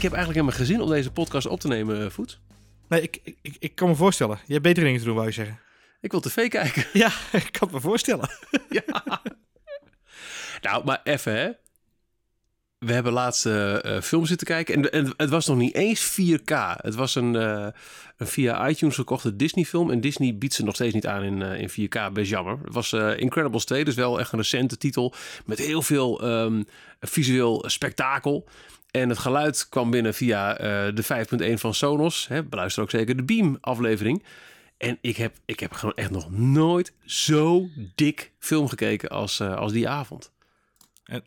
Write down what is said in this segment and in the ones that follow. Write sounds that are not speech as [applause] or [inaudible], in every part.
Ik heb eigenlijk helemaal gezin om deze podcast op te nemen, uh, Voet. Nee, ik, ik, ik kan me voorstellen. Je hebt betere dingen te doen, wou je zeggen. Ik wil tv kijken. [laughs] Ja, ik kan het me voorstellen. [laughs] ja. Nou, maar even hè. We hebben laatst uh, film zitten kijken en, het was nog niet eens 4K. Het was een, uh, een via iTunes gekochte Disney film en Disney biedt ze nog steeds niet aan in, in 4K. Best jammer. Het was Incredibles 2, dus wel echt een recente titel met heel veel um, visueel spektakel. En het geluid kwam binnen via de 5.1 van Sonos. Hè, beluister ook zeker de Beam aflevering. En ik heb, ik heb gewoon echt nog nooit zo dik film gekeken als, als die avond. En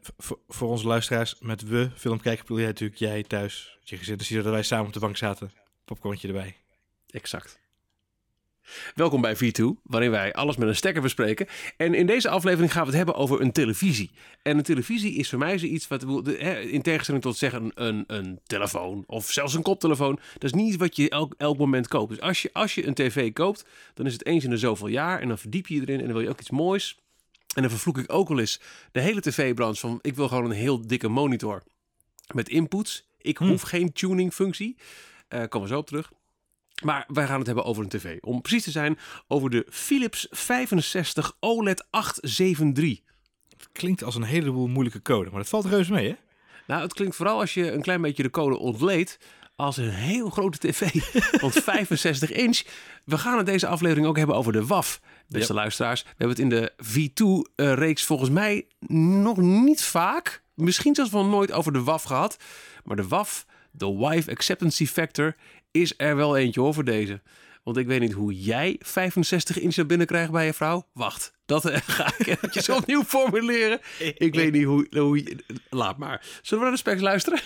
voor, onze luisteraars, met we film kijken, bedoel jij natuurlijk jij thuis, je gezin. Dus dat wij samen op de bank zaten, popcornje erbij. Exact. Welkom bij V2, waarin wij alles met een stekker bespreken. En in deze aflevering gaan we het hebben over een televisie. En een televisie is voor mij zoiets wat, in tegenstelling tot zeggen een, een telefoon of zelfs een koptelefoon, dat is niet wat je elk, elk moment koopt. Dus als je, als je een tv koopt, dan is het eens in de zoveel jaar en dan verdiep je erin en dan wil je ook iets moois. En dan vervloek ik ook wel eens de hele tv-branche van... ik wil gewoon een heel dikke monitor met inputs. Ik hm. hoef geen tuning-functie. Uh, komen we zo op terug. Maar wij gaan het hebben over een tv. Om precies te zijn over de Philips 65 OLED 873. Het klinkt als een heleboel moeilijke code, maar dat valt reuze mee, hè? Nou, het klinkt vooral als je een klein beetje de code ontleedt als een heel grote tv. [laughs] Want 65 inch. We gaan in deze aflevering ook hebben over de WAF. Beste luisteraars, we hebben het in de V2-reeks volgens mij nog niet vaak, misschien zelfs wel nooit over de WAF gehad. Maar de WAF, de Wife Acceptancy Factor, is er wel eentje over deze. Want ik weet niet hoe jij 65 inch naar binnen krijgt bij je vrouw. Wacht, dat eh, ga ik [laughs] eventjes [laughs] opnieuw formuleren. Ik weet niet hoe, hoe... Laat maar. Zullen we naar de specs luisteren?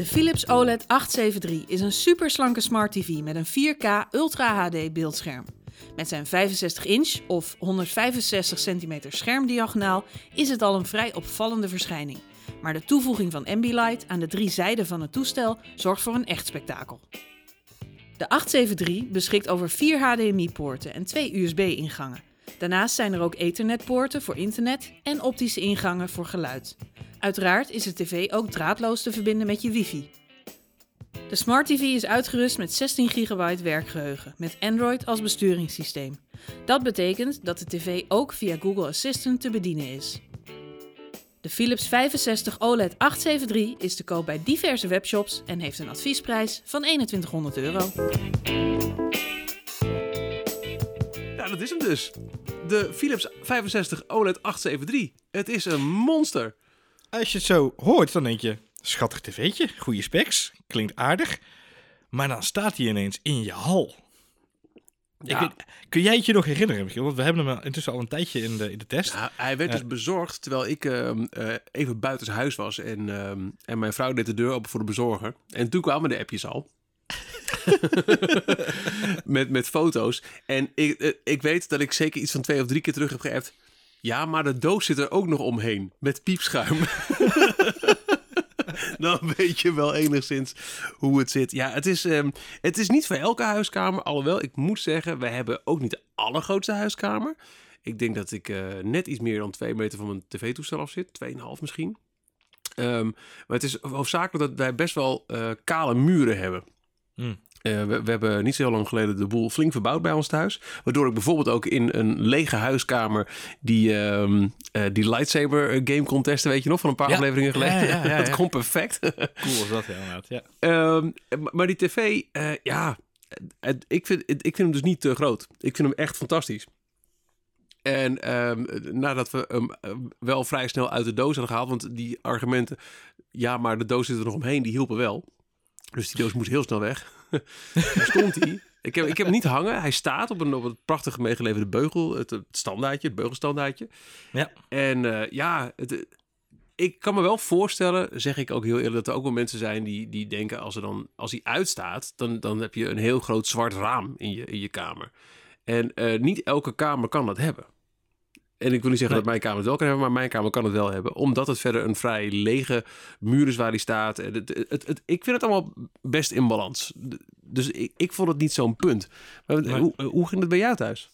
De Philips OLED 873 is een superslanke smart TV met een 4K Ultra HD beeldscherm. Met zijn 65 inch of 165 cm schermdiagonaal is het al een vrij opvallende verschijning. Maar de toevoeging van Ambilight aan de drie zijden van het toestel zorgt voor een echt spektakel. De 873 beschikt over vier HDMI-poorten en twee USB-ingangen. Daarnaast zijn er ook Ethernet-poorten voor internet en optische ingangen voor geluid. Uiteraard is de tv ook draadloos te verbinden met je wifi. De Smart TV is uitgerust met 16 GB werkgeheugen met Android als besturingssysteem. Dat betekent dat de tv ook via Google Assistant te bedienen is. De Philips 65 OLED 873 is te koop bij diverse webshops en heeft een adviesprijs van 2100 euro. Dat is hem dus. De Philips 65 OLED 873. Het is een monster. Als je het zo hoort, dan denk je, schattig tv'tje, goede specs, klinkt aardig. Maar dan staat hij ineens in je hal. Ja. kun jij het je nog herinneren, Michiel? Want we hebben hem intussen al een tijdje in de, in de test. Hij werd dus bezorgd terwijl ik uh, uh, even buitenshuis was. En, uh, en mijn vrouw deed de deur open voor de bezorger. En toen kwamen de appjes al. [laughs] met, met foto's. En ik, eh, ik weet dat ik zeker iets van twee of drie keer terug heb geappt. Ja, maar de doos zit er ook nog omheen. Met piepschuim. [laughs] dan weet je wel enigszins hoe het zit. Ja, het is, um, het is niet voor elke huiskamer. Alhoewel, ik moet zeggen, we hebben ook niet de allergrootste huiskamer. Ik denk dat ik uh, net iets meer dan twee meter van mijn tv-toestel af zit. Tweeënhalf misschien. Um, maar het is hoofdzakelijk dat wij best wel uh, kale muren hebben. Mm. Uh, we, we, hebben niet zo heel lang geleden de boel flink verbouwd bij ons thuis. Waardoor ik bijvoorbeeld ook in een lege huiskamer die, um, uh, die lightsaber eh, game contesten, weet je nog, van een paar afleveringen geleden. Ja, ja, [laughs] dat komt perfect. [laughs] cool was dat inderdaad, ja. Um, maar die tv, uh, ja, ik, vind, ik vind hem dus niet te groot. Ik vind hem echt fantastisch. En um, nadat we hem wel vrij snel uit de doos hadden gehaald, want die argumenten, ja, maar de doos zit er nog omheen, die hielpen wel. Dus die doos moest heel snel weg. [laughs] Daar stond hij. Ik heb, ik heb hem niet hangen. Hij staat op een, op een prachtig meegeleverde beugel. Het, het standaardje, het beugelstandaardje. Ja. En uh, ja, het, ik kan me wel voorstellen, zeg ik ook heel eerlijk, dat er ook wel mensen zijn die, die denken als, er dan, als hij uitstaat, dan, dan heb je een heel groot zwart raam in je, in je kamer. En uh, niet elke kamer kan dat hebben. En ik wil niet zeggen dat mijn kamer het wel kan hebben, maar mijn kamer kan het wel hebben. Omdat het verder een vrij lege muur is waar die staat. Het, het, het, ik vind het allemaal best in balans. Dus ik, ik vond het niet zo'n punt. Maar hoe, hoe ging het bij jou thuis?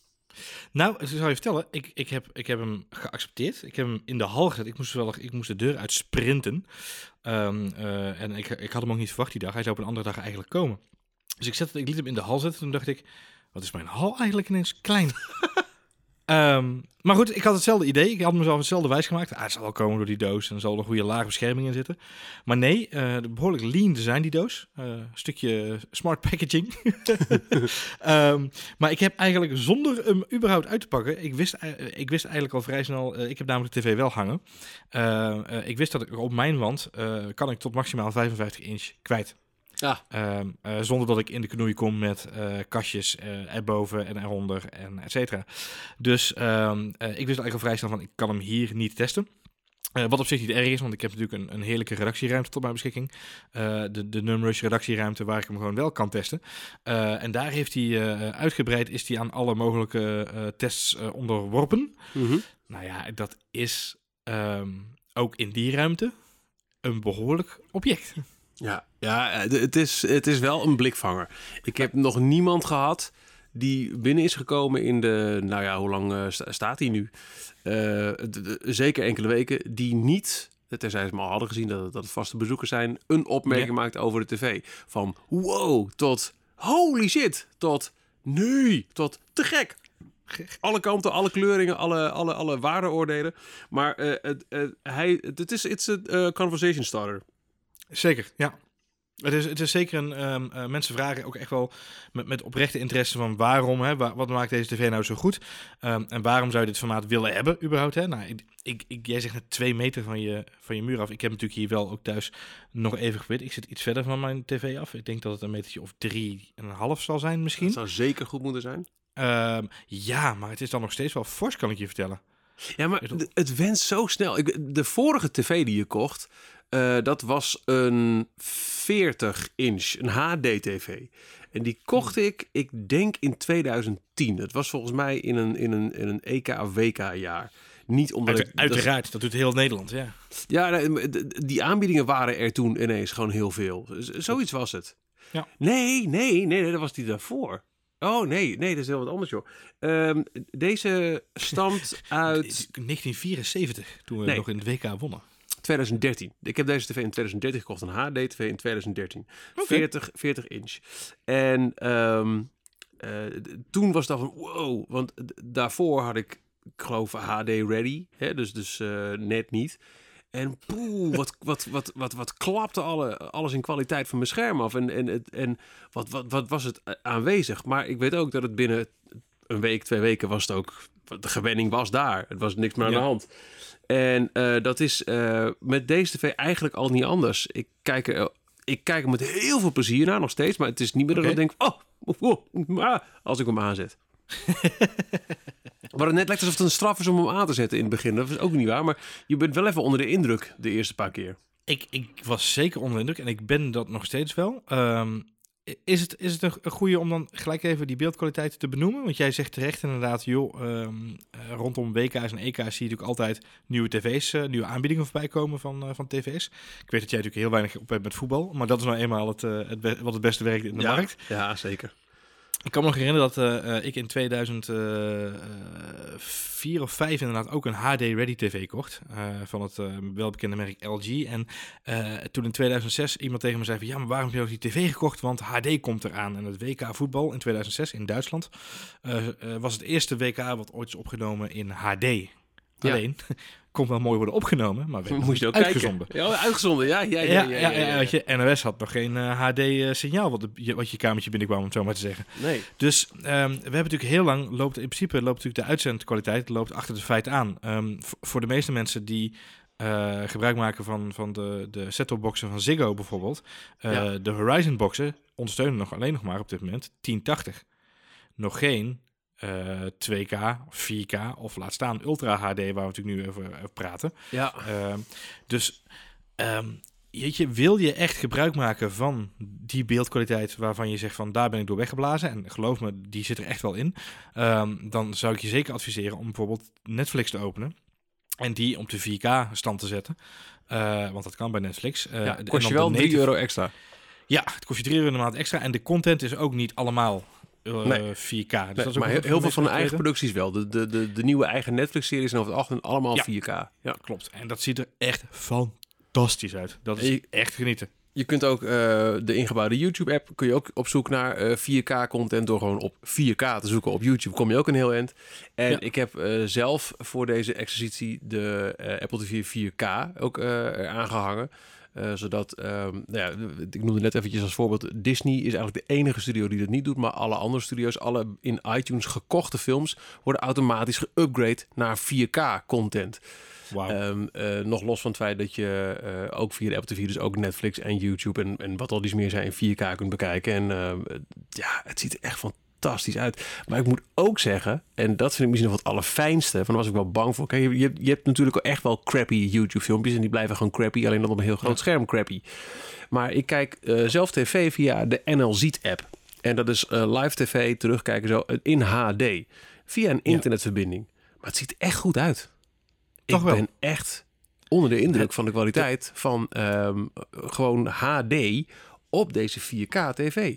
Nou, ik zal je vertellen, ik, ik, heb, ik heb hem geaccepteerd. Ik heb hem in de hal gezet. Ik moest, wel, ik moest de deur uit sprinten. Ehm, eh, en ik, ik had hem ook niet verwacht die dag. Hij zou op een andere dag eigenlijk komen. Dus ik, zette, ik liet hem in de hal zetten. Toen dacht ik, wat is mijn hal eigenlijk ineens klein? [laughs] Ehm, maar goed, ik had hetzelfde idee. Ik had mezelf hetzelfde wijs gemaakt. Ah, het zal wel komen door die doos en er zal een goede lage bescherming in zitten. Maar nee, uh, behoorlijk lean design die doos. Een stukje smart packaging. um, [laughs] maar ik heb eigenlijk zonder hem überhaupt uit te pakken, ik wist, uh, ik wist eigenlijk al vrij snel, ik heb namelijk de tv wel hangen. ik wist dat ik op mijn wand kan ik tot maximaal 55 inch kwijt. Ja. Um, uh, zonder dat ik in de knoei kom met uh, kastjes uh, erboven en eronder en et cetera. Dus um, ik wist eigenlijk al vrij snel van, ik kan hem hier niet testen. wat op zich niet erg is, want ik heb natuurlijk een, een heerlijke redactieruimte tot mijn beschikking. de, de Numrush redactieruimte waar ik hem gewoon wel kan testen. en daar heeft hij uitgebreid, is hij aan alle mogelijke tests onderworpen. Mm -hmm. Nou ja, dat is um, ook in die ruimte een behoorlijk object. Ja, ja het, is, het is wel een blikvanger. Ik heb nog niemand gehad die binnen is gekomen in de, nou ja, hoe lang uh, staat hij nu? Uh, de, de, zeker enkele weken, die niet, tenzij ze me al hadden gezien dat het, dat het vaste bezoekers zijn, een opmerking ja. maakt over de tv. Van wow, tot holy shit, tot nee, tot te gek. Alle kanten, alle kleuringen, alle, alle, alle waardeoordelen. Maar uh, het, hij, het is a conversation starter. Zeker, ja. Het is, het is zeker een. Um, uh, mensen vragen ook echt wel met, met oprechte interesse van waarom, hè, wa wat maakt deze tv nou zo goed? Um, en waarom zou je dit formaat willen hebben, überhaupt? Hè? Nou, ik, ik, ik, jij zegt net twee meter van je, van je muur af. Ik heb natuurlijk hier wel ook thuis nog even gewit. Ik zit iets verder van mijn tv af. Ik denk dat het een metertje of drie en een half zal zijn, misschien. Dat zou zeker goed moeten zijn. Um, ja, maar het is dan nog steeds wel fors, kan ik je vertellen. Ja, maar het wenst zo snel. Ik, de vorige tv die je kocht, uh, dat was een 40 inch, een HD-tv. En die kocht ik, ik denk in 2010. Het was volgens mij in een, in een, in een E EK-WK-jaar. Niet omdat Uit, ik, uiteraard, dat, dat doet heel Nederland, ja. Ja, die aanbiedingen waren er toen ineens gewoon heel veel. Zoiets was het. Ja. Nee, nee, nee, dat was die daarvoor. Oh nee, nee, dat is heel wat anders joh. Um, deze stamt [laughs] uit... 1974, toen we nee. nog in het WK wonnen. 2013. Ik heb deze tv in 2013 gekocht, een HD-tv in 2013. Okay. 40, 40 inch. En um, uh, toen was dat van wow, want daarvoor had ik, ik geloof HD ready, hè, dus, dus uh, net niet. En poeh, wat, [laughs] wat, wat, wat, wat klapte alle, alles in kwaliteit van mijn scherm af. En, en, en wat, wat, wat was het aanwezig. Maar ik weet ook dat het binnen een week, twee weken was het ook... De gewenning was daar. Het was niks meer aan Ja. de hand. En uh, dat is uh, met deze tv eigenlijk al niet anders. Ik kijk, er, ik kijk er met heel veel plezier naar nog steeds. Maar het is niet meer dat ik denk... Oh, oh, oh, ah, als ik hem aanzet. [laughs] Maar het net lijkt alsof het een straf is om hem aan te zetten in het begin. Dat is ook niet waar. Maar je bent wel even onder de indruk de eerste paar keer. Ik, ik was zeker onder de indruk en ik ben dat nog steeds wel. Um, is het, is het een, goede om dan gelijk even die beeldkwaliteit te benoemen? Want jij zegt terecht inderdaad, joh, um, uh, rondom WK's en EK's zie je natuurlijk altijd nieuwe tv's, uh, nieuwe aanbiedingen voorbij komen van, uh, van tv's. Ik weet dat jij natuurlijk heel weinig op hebt met voetbal, maar dat is nou eenmaal het, uh, het wat het beste werkt in de ja, markt. Ja, zeker. Ik kan me nog herinneren dat uh, ik in 2004 of 5 inderdaad ook een HD-ready TV kocht. Uh, van het uh, welbekende merk LG. En toen in 2006 iemand tegen me zei van... Ja, maar waarom heb je ook die TV gekocht? Want HD komt eraan. En het WK voetbal in 2006 in Duitsland... Was het eerste WK wat ooit is opgenomen in HD. Ja. Kon wel mooi worden opgenomen, maar werd Moest je ook uitgezonden. Kijken. Ja, uitgezonden, ja. Ja, ja, Ja, ja. weet je, NOS had nog geen HD-signaal wat, de- wat je kamertje binnenkwam, om het zo maar te zeggen. Nee. Dus um, we hebben natuurlijk heel lang, loopt in principe loopt natuurlijk de uitzendkwaliteit loopt achter het feit aan. Um, voor de meeste mensen die uh, gebruik maken van, van de, de set-top boxen van Ziggo bijvoorbeeld, uh, Ja. de Horizon boxen ondersteunen nog alleen nog maar op dit moment 1080. Nog geen uh, 2K, 4K of laat staan Ultra HD, waar we natuurlijk nu over, over praten. Ja. Um, dus um, jeetje, wil je echt gebruik maken van die beeldkwaliteit waarvan je zegt van daar ben ik door weggeblazen en geloof me, die zit er echt wel in, um, dan zou ik je zeker adviseren om bijvoorbeeld Netflix te openen en die op de 4K stand te zetten, uh, want dat kan bij Netflix. Uh, ja, kost je wel 3 euro extra. Ja, het kost je 3 euro in de maand extra en de content is ook niet allemaal eh, Nee. 4K. Dus Nee, dat is ook maar heel, veel van de eigen producties wel. De, de, de, de nieuwe eigen Netflix-series zijn over het algemeen allemaal Ja. 4K. Ja. Klopt. En dat ziet er echt fantastisch uit. Dat is Je- echt genieten. Je kunt ook eh, de ingebouwde YouTube-app kun je ook op zoek naar eh, 4K-content door gewoon op 4K te zoeken op YouTube. Kom je ook een heel eind. En Ja. ik heb eh, zelf voor deze exercitie de eh, Apple TV 4K ook eh aangehangen. Eh, zodat, ehm, nou ja, ik noemde net eventjes als voorbeeld, Disney is eigenlijk de enige studio die dat niet doet. Maar alle andere studio's, alle in iTunes gekochte films, worden automatisch geupgrade naar 4K-content. Wauw. Ehm, eh, nog los van het feit dat je eh, ook via de Apple TV, dus ook Netflix en YouTube en, en wat al die meer zijn in 4K kunt bekijken. En ja, het ziet er echt fantastisch uit. Maar ik moet ook zeggen, en dat vind ik misschien nog wat allerfijnste, van daar was ik wel bang voor. Kijk, je, je, je hebt natuurlijk echt wel crappy YouTube filmpjes en die blijven gewoon crappy, alleen dan op een heel groot Ja. scherm crappy. Maar ik kijk eh, zelf tv via de NLZ app. En dat is eh, live tv terugkijken zo eh, in HD. Via een internetverbinding. Maar het ziet echt goed uit. Toch ik wel. ben echt onder de indruk Het- van de kwaliteit van ehm, gewoon HD op deze 4K tv.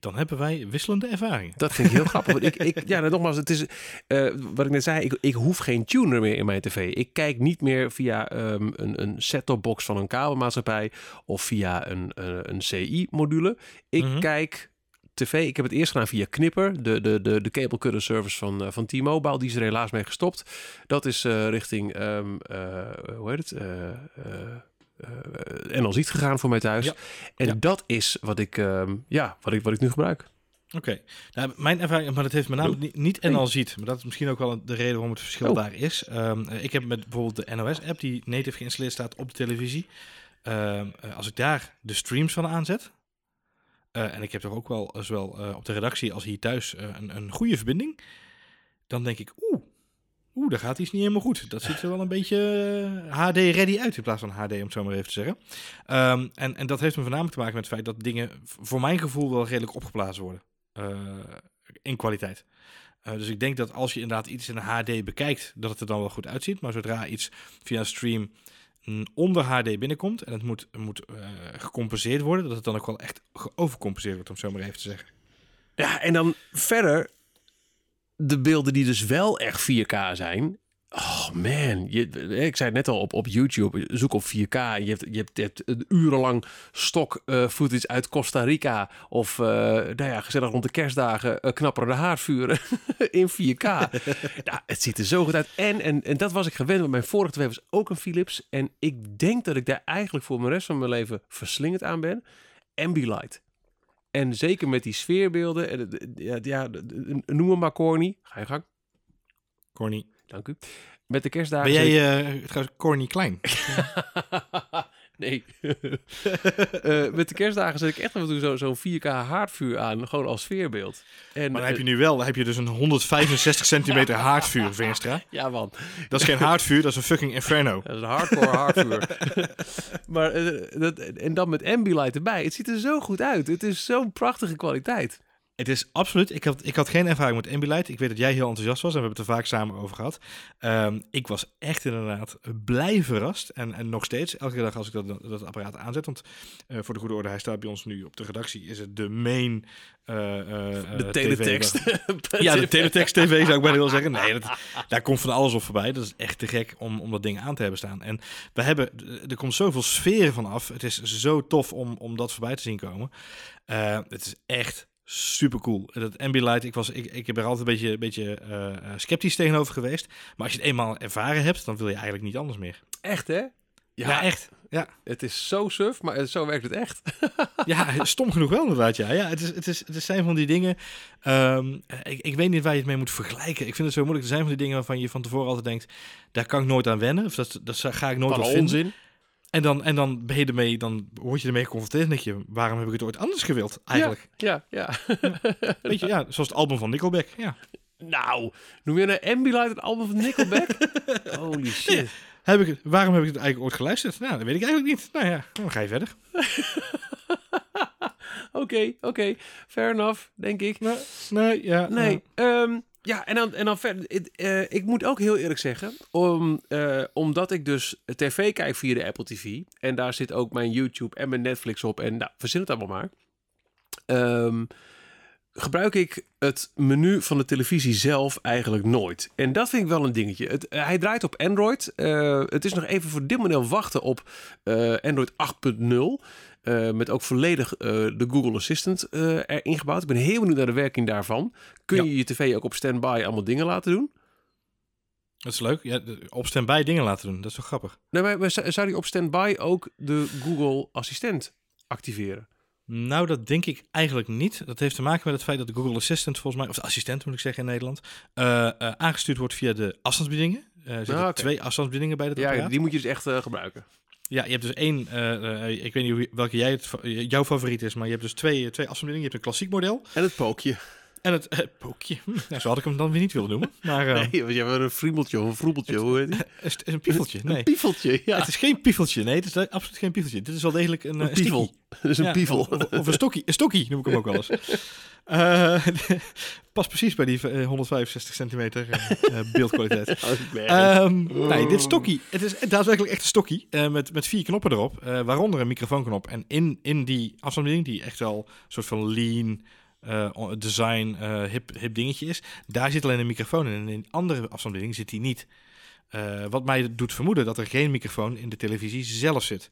Dan hebben wij wisselende ervaringen. Dat vind ik heel grappig. Want ik, ik, [laughs] ja, nou, nogmaals, het is eh, wat ik net zei. Ik, ik hoef geen tuner meer in mijn tv. Ik kijk niet meer via ehm, een, een set-top box van een kabelmaatschappij of via een, eh, een CI-module. Ik Mhm. kijk tv. Ik heb het eerst gedaan via Knipper, de, de, de, de service van, eh, van T-Mobile. Die is er helaas mee gestopt. Dat is richting, ehm, eh, hoe heet het? Eh eh eh, NLZ gegaan voor mij thuis. Ja. En Ja. dat is wat ik, ehm, ja, wat ik, wat ik nu gebruik. Oké. Nou, mijn ervaring, maar dat heeft met name niet, niet NL ziet, maar dat is misschien ook wel de reden waarom het verschil Oh. daar is. Ehm, eh, ik heb met bijvoorbeeld de NOS-app die native geïnstalleerd staat op de televisie. Ehm, eh, als ik daar de streams van aanzet, en ik heb toch ook wel zowel op de redactie als hier thuis een, een goede verbinding, dan denk ik, oeh, daar gaat iets niet helemaal goed. Dat ziet er wel een beetje HD-ready uit in plaats van HD, om het zo maar even te zeggen. Ehm, en, en dat heeft me voornamelijk te maken met het feit dat dingen voor mijn gevoel wel redelijk opgeblazen worden. eh, in kwaliteit. Eh, dus ik denk dat als je inderdaad iets in HD bekijkt, dat het er dan wel goed uitziet. Maar zodra iets via stream mm, onder HD binnenkomt en het moet, moet eh, gecompenseerd worden, dat het dan ook wel echt overcompenseerd wordt, om het zo maar even te zeggen. Ja, en dan verder de beelden die dus wel echt 4K zijn. Oh man, je, ik zei het net al op, op YouTube, zoek op 4K. Je hebt, je hebt, je hebt een urenlang stok eh, footage uit Costa Rica. Of eh, nou ja, gezellig rond de kerstdagen uh, knapperende haardvuren [laughs] in 4K. [laughs] ja, het ziet er zo goed uit. En, en, en dat was ik gewend, want mijn vorige tv was ook een Philips. En ik denk dat ik daar eigenlijk voor mijn rest van mijn leven verslingend aan ben. Ambilight. En zeker met die sfeerbeelden. En, ja, ja, noem hem maar corny. Ga je gang. Corny. Dank u. Met de kerstdagen... Ben jij trouwens Corny Klein? [laughs] nee. [laughs] Eh, met de kerstdagen zet ik echt af en toe zo- zo'n 4K haardvuur aan. Gewoon als sfeerbeeld. En, Maar dan heb je eh, nu wel, dan heb je dus een 165 centimeter [laughs] haardvuur, Veenstra. Ja, man. Dat is geen haardvuur, dat is een fucking inferno. Dat is een hardcore haardvuur. [laughs] maar, eh, dat, en dan met Ambilight erbij. Het ziet er zo goed uit. Het is zo'n prachtige kwaliteit. Het is absoluut. Ik had, ik had geen ervaring met Ambilight. Ik weet dat jij heel enthousiast was en we hebben het er vaak samen over gehad. Ehm, ik was echt inderdaad blij verrast. En, en nog steeds, elke dag als ik dat, dat apparaat aanzet. Want eh, voor de goede orde, hij staat bij ons nu op de redactie. Is het de main. eh, eh, De teletext. [laughs] Ja, de teletext TV zou ik bijna willen zeggen. Nee, dat, [laughs] daar komt van alles op voorbij. Dat is echt te gek om, om dat ding aan te hebben staan. En we hebben, er komt zoveel sfeer van af. Het is zo tof om, om dat voorbij te zien komen. Het is echt super cool. Dat Ambilight, ik, was, ik, ik heb er altijd een beetje, beetje eh, eh, sceptisch tegenover geweest. Maar als je het eenmaal ervaren hebt, dan wil je eigenlijk niet anders meer. Echt, hè? Ja, echt. Ja. Het is zo suf, maar zo werkt het echt. [laughs] Ja, stom genoeg wel inderdaad. Ja, ja het, is, het, is, het zijn van die dingen. ehm, ik, ik weet niet waar je het mee moet vergelijken. Ik vind het zo moeilijk. Er zijn van die dingen waarvan je van tevoren altijd denkt: daar kan ik nooit aan wennen. Of dat, dat ga ik nooit Wat vinden. onzin. En dan, en dan ben je ermee, dan word je ermee geconfronteerd. En denk je: waarom heb ik het ooit anders gewild? Eigenlijk. Ja, ja. Weet je, ja, zoals het album van Nickelback. Ja. nou, noem je een Ambilight het album van Nickelback? [laughs] Holy shit. Heb ik, het- waarom heb ik het eigenlijk ooit geluisterd? Nou, dat weet ik eigenlijk niet. Nou ja, dan ga je verder. [laughs] Oké, oké. Fair enough, denk ik. Nee, nee ja. Nee, ja. ehm, ja, en dan, en dan verder. het, eh, ik moet ook heel eerlijk zeggen, om, eh, omdat ik dus tv kijk via de Apple TV. En daar zit ook mijn YouTube en mijn Netflix op. En nou, verzin het allemaal maar. Ehm, gebruik ik het menu van de televisie zelf eigenlijk nooit. En dat vind ik wel een dingetje. Het, eh, hij draait op Android. Het is nog even voor dit model wachten op Android 8.0. eh, met ook volledig eh, de Google Assistant eh, erin gebouwd. Ik ben heel benieuwd naar de werking daarvan. Kun Ja. je je tv ook op standby allemaal dingen laten doen? Dat is leuk. Ja, op standby dingen laten doen. Dat is toch grappig? Nee, maar, maar zou die op standby ook de Google Assistent activeren? Nou, dat denk ik eigenlijk niet. Dat heeft te maken met het feit dat de Google Assistant volgens mij, of de assistent moet ik zeggen in Nederland, aangestuurd wordt via de afstandsbedieningen. Eh, er zitten Ah, twee afstandsbedieningen bij dat Ja, apparaat. die moet je dus echt gebruiken. Ja, je hebt dus één, eh, eh, ik weet niet welke jij het, jouw favoriet is, maar je hebt dus twee, twee afstandsbedieningen. Je hebt een klassiek model En het pookje. En het eh, pookje. [laughs] Nou, zo had ik hem dan weer niet willen noemen. Maar eh, Nee, want jij hebt een friemeltje of een vroebeltje. Hoe heet die? [laughs] het- een piefeltje. Nee. Een piefeltje, ja. Het is geen piefeltje. Nee, het is absoluut geen piefeltje. Dit is wel degelijk een, eh, Een pievel. stikkie. Dat is een Ja, pievel. Of, of een stokkie. Een stokkie noem ik hem ook wel eens. [laughs] Eh past precies bij die eh, 165 centimeter eh, eh, beeldkwaliteit. Ehm, nee, dit stokkie. Het is daadwerkelijk echt een stokkie. eh, met, met vier knoppen erop. eh, waaronder een microfoonknop. En in, in die afstandsbediening, die echt wel een soort van lean on- design eh, hip, hip dingetje is. Daar zit alleen een microfoon in. En in andere afstandsbediening zit die niet. Eh, wat mij doet vermoeden dat er geen microfoon in de televisie zelf zit.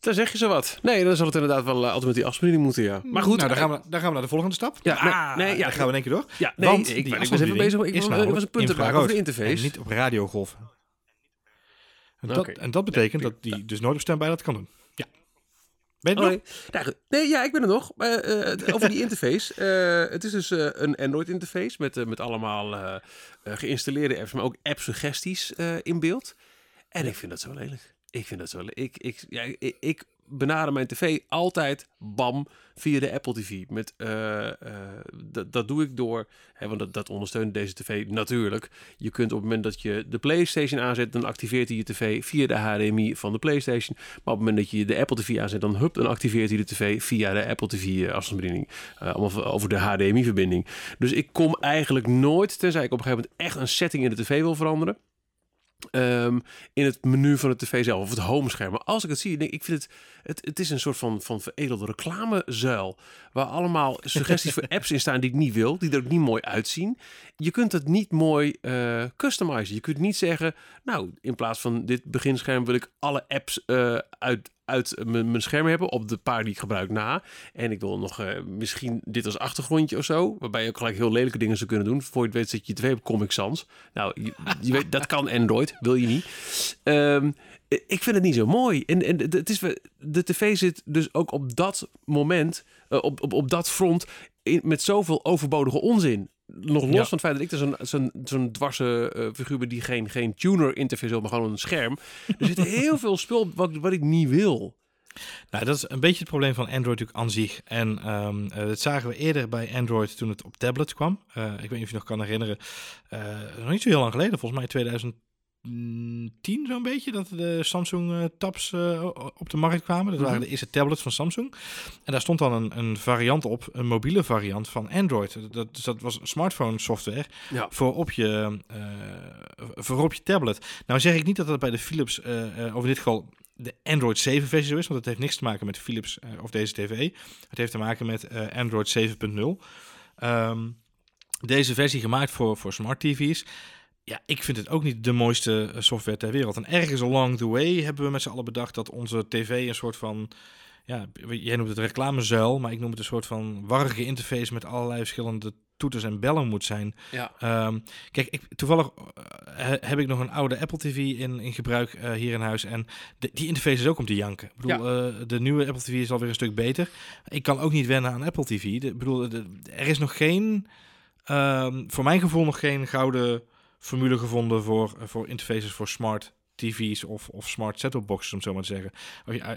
Daar zeg je zo wat. Nee, dan zal het inderdaad wel altijd met die afspeling moeten, ja. Maar goed. nou, dan gaan, we, dan gaan we naar de volgende stap. Ja, nee, Ah, nee, ja, dan gaan we in één keer door. Ja, nee, Want ik, die ik was even bezig. Ik was, een punt maken over de interface. En niet op radiogolven. En dat, en dat betekent dat die dus nooit op standby dat kan doen. Ben je Oh, het nog? nee. Ja, ik ben er nog. Eh, over die interface. [laughs] Eh, het is dus eh, een Android-interface met, met allemaal geïnstalleerde apps, maar ook app-suggesties in beeld. En ik vind dat zo lelijk. Ik vind dat zo lelijk. Ik, ik, ja, ik, ik benader mijn tv altijd, bam, via de Apple TV. Met, eh, eh, dat, doe ik door, hè, want dat, dat ondersteunt deze tv natuurlijk. Je kunt op het moment dat je de PlayStation aanzet, dan activeert hij je tv via de HDMI van de PlayStation. Maar op het moment dat je de Apple TV aanzet, dan, hup, dan activeert hij de tv via de Apple TV eh, afstandsbediening. Over de HDMI-verbinding. Dus ik kom eigenlijk nooit, tenzij ik op een gegeven moment echt een setting in de tv wil veranderen. ehm, in het menu van de tv zelf of het homescherm. Maar als ik het zie, denk ik, ik vind het, het, het is een soort van, van veredelde reclamezuil. Waar allemaal [laughs] suggesties voor apps in staan die ik niet wil, die er ook niet mooi uitzien. Je kunt het niet mooi eh customizen. Je kunt niet zeggen, nou, in plaats van dit beginscherm wil ik alle apps eh, uit, uit mijn scherm hebben op de paar die ik gebruik na. En ik wil nog eh, misschien dit als achtergrondje of zo. Waarbij je ook gelijk heel lelijke dingen zou kunnen doen. Voor je het weet zet je twee op Comic Sans. Nou, je, je weet, dat kan Android. Wil je niet. Ehm, ik vind het niet zo mooi. En, en de- het is, de tv zit dus ook op dat moment, eh, op, op, op dat front, in, met zoveel overbodige onzin. Nog los Ja. van het feit dat ik er zo'n zo'n zo'n dwarse eh, figuur ben die geen, geen tuner interface wil, maar gewoon een scherm. Er zit [laughs] heel veel spul wat, wat ik niet wil. Nou, dat is een beetje het probleem van Android natuurlijk aan zich. En ehm, eh, dat zagen we eerder bij Android toen het op tablets kwam. Ik weet niet of je nog kan herinneren. nog niet zo heel lang geleden, volgens mij 2010 zo'n beetje, dat de Samsung eh, Tabs eh, op de markt kwamen. Dat waren Mhm. de eerste tablets van Samsung. En daar stond dan een, een variant op, een mobiele variant van Android. Dat, dus dat was smartphone software Ja. voor op je, eh, voor op je tablet. Nou zeg ik niet dat dat bij de Philips, of in dit geval de Android 7 versie zo is, want het heeft niks te maken met Philips of deze tv. Het heeft te maken met Android 7.0. Ehm, deze versie gemaakt voor, voor smart TV's. Ja, ik vind het ook niet de mooiste eh, software ter wereld. En ergens along the way hebben we met z'n allen bedacht dat onze tv een soort van... Ja, jij noemt het reclamezuil, maar ik noem het een soort van warrige interface met allerlei verschillende toeters en bellen moet zijn. Ja. Ehm, kijk, ik, toevallig eh, heb ik nog een oude Apple TV in, in gebruik eh, hier in huis. En de- die interface is ook om te janken. Ik bedoel, de nieuwe Apple TV is alweer een stuk beter. Ik kan ook niet wennen aan Apple TV. De, ik bedoel, de- er is nog geen, ehm, voor mijn gevoel nog geen gouden formule gevonden voor, voor interfaces voor smart TV's of, of smart set-top boxes, om zo maar te zeggen. Eh, eh,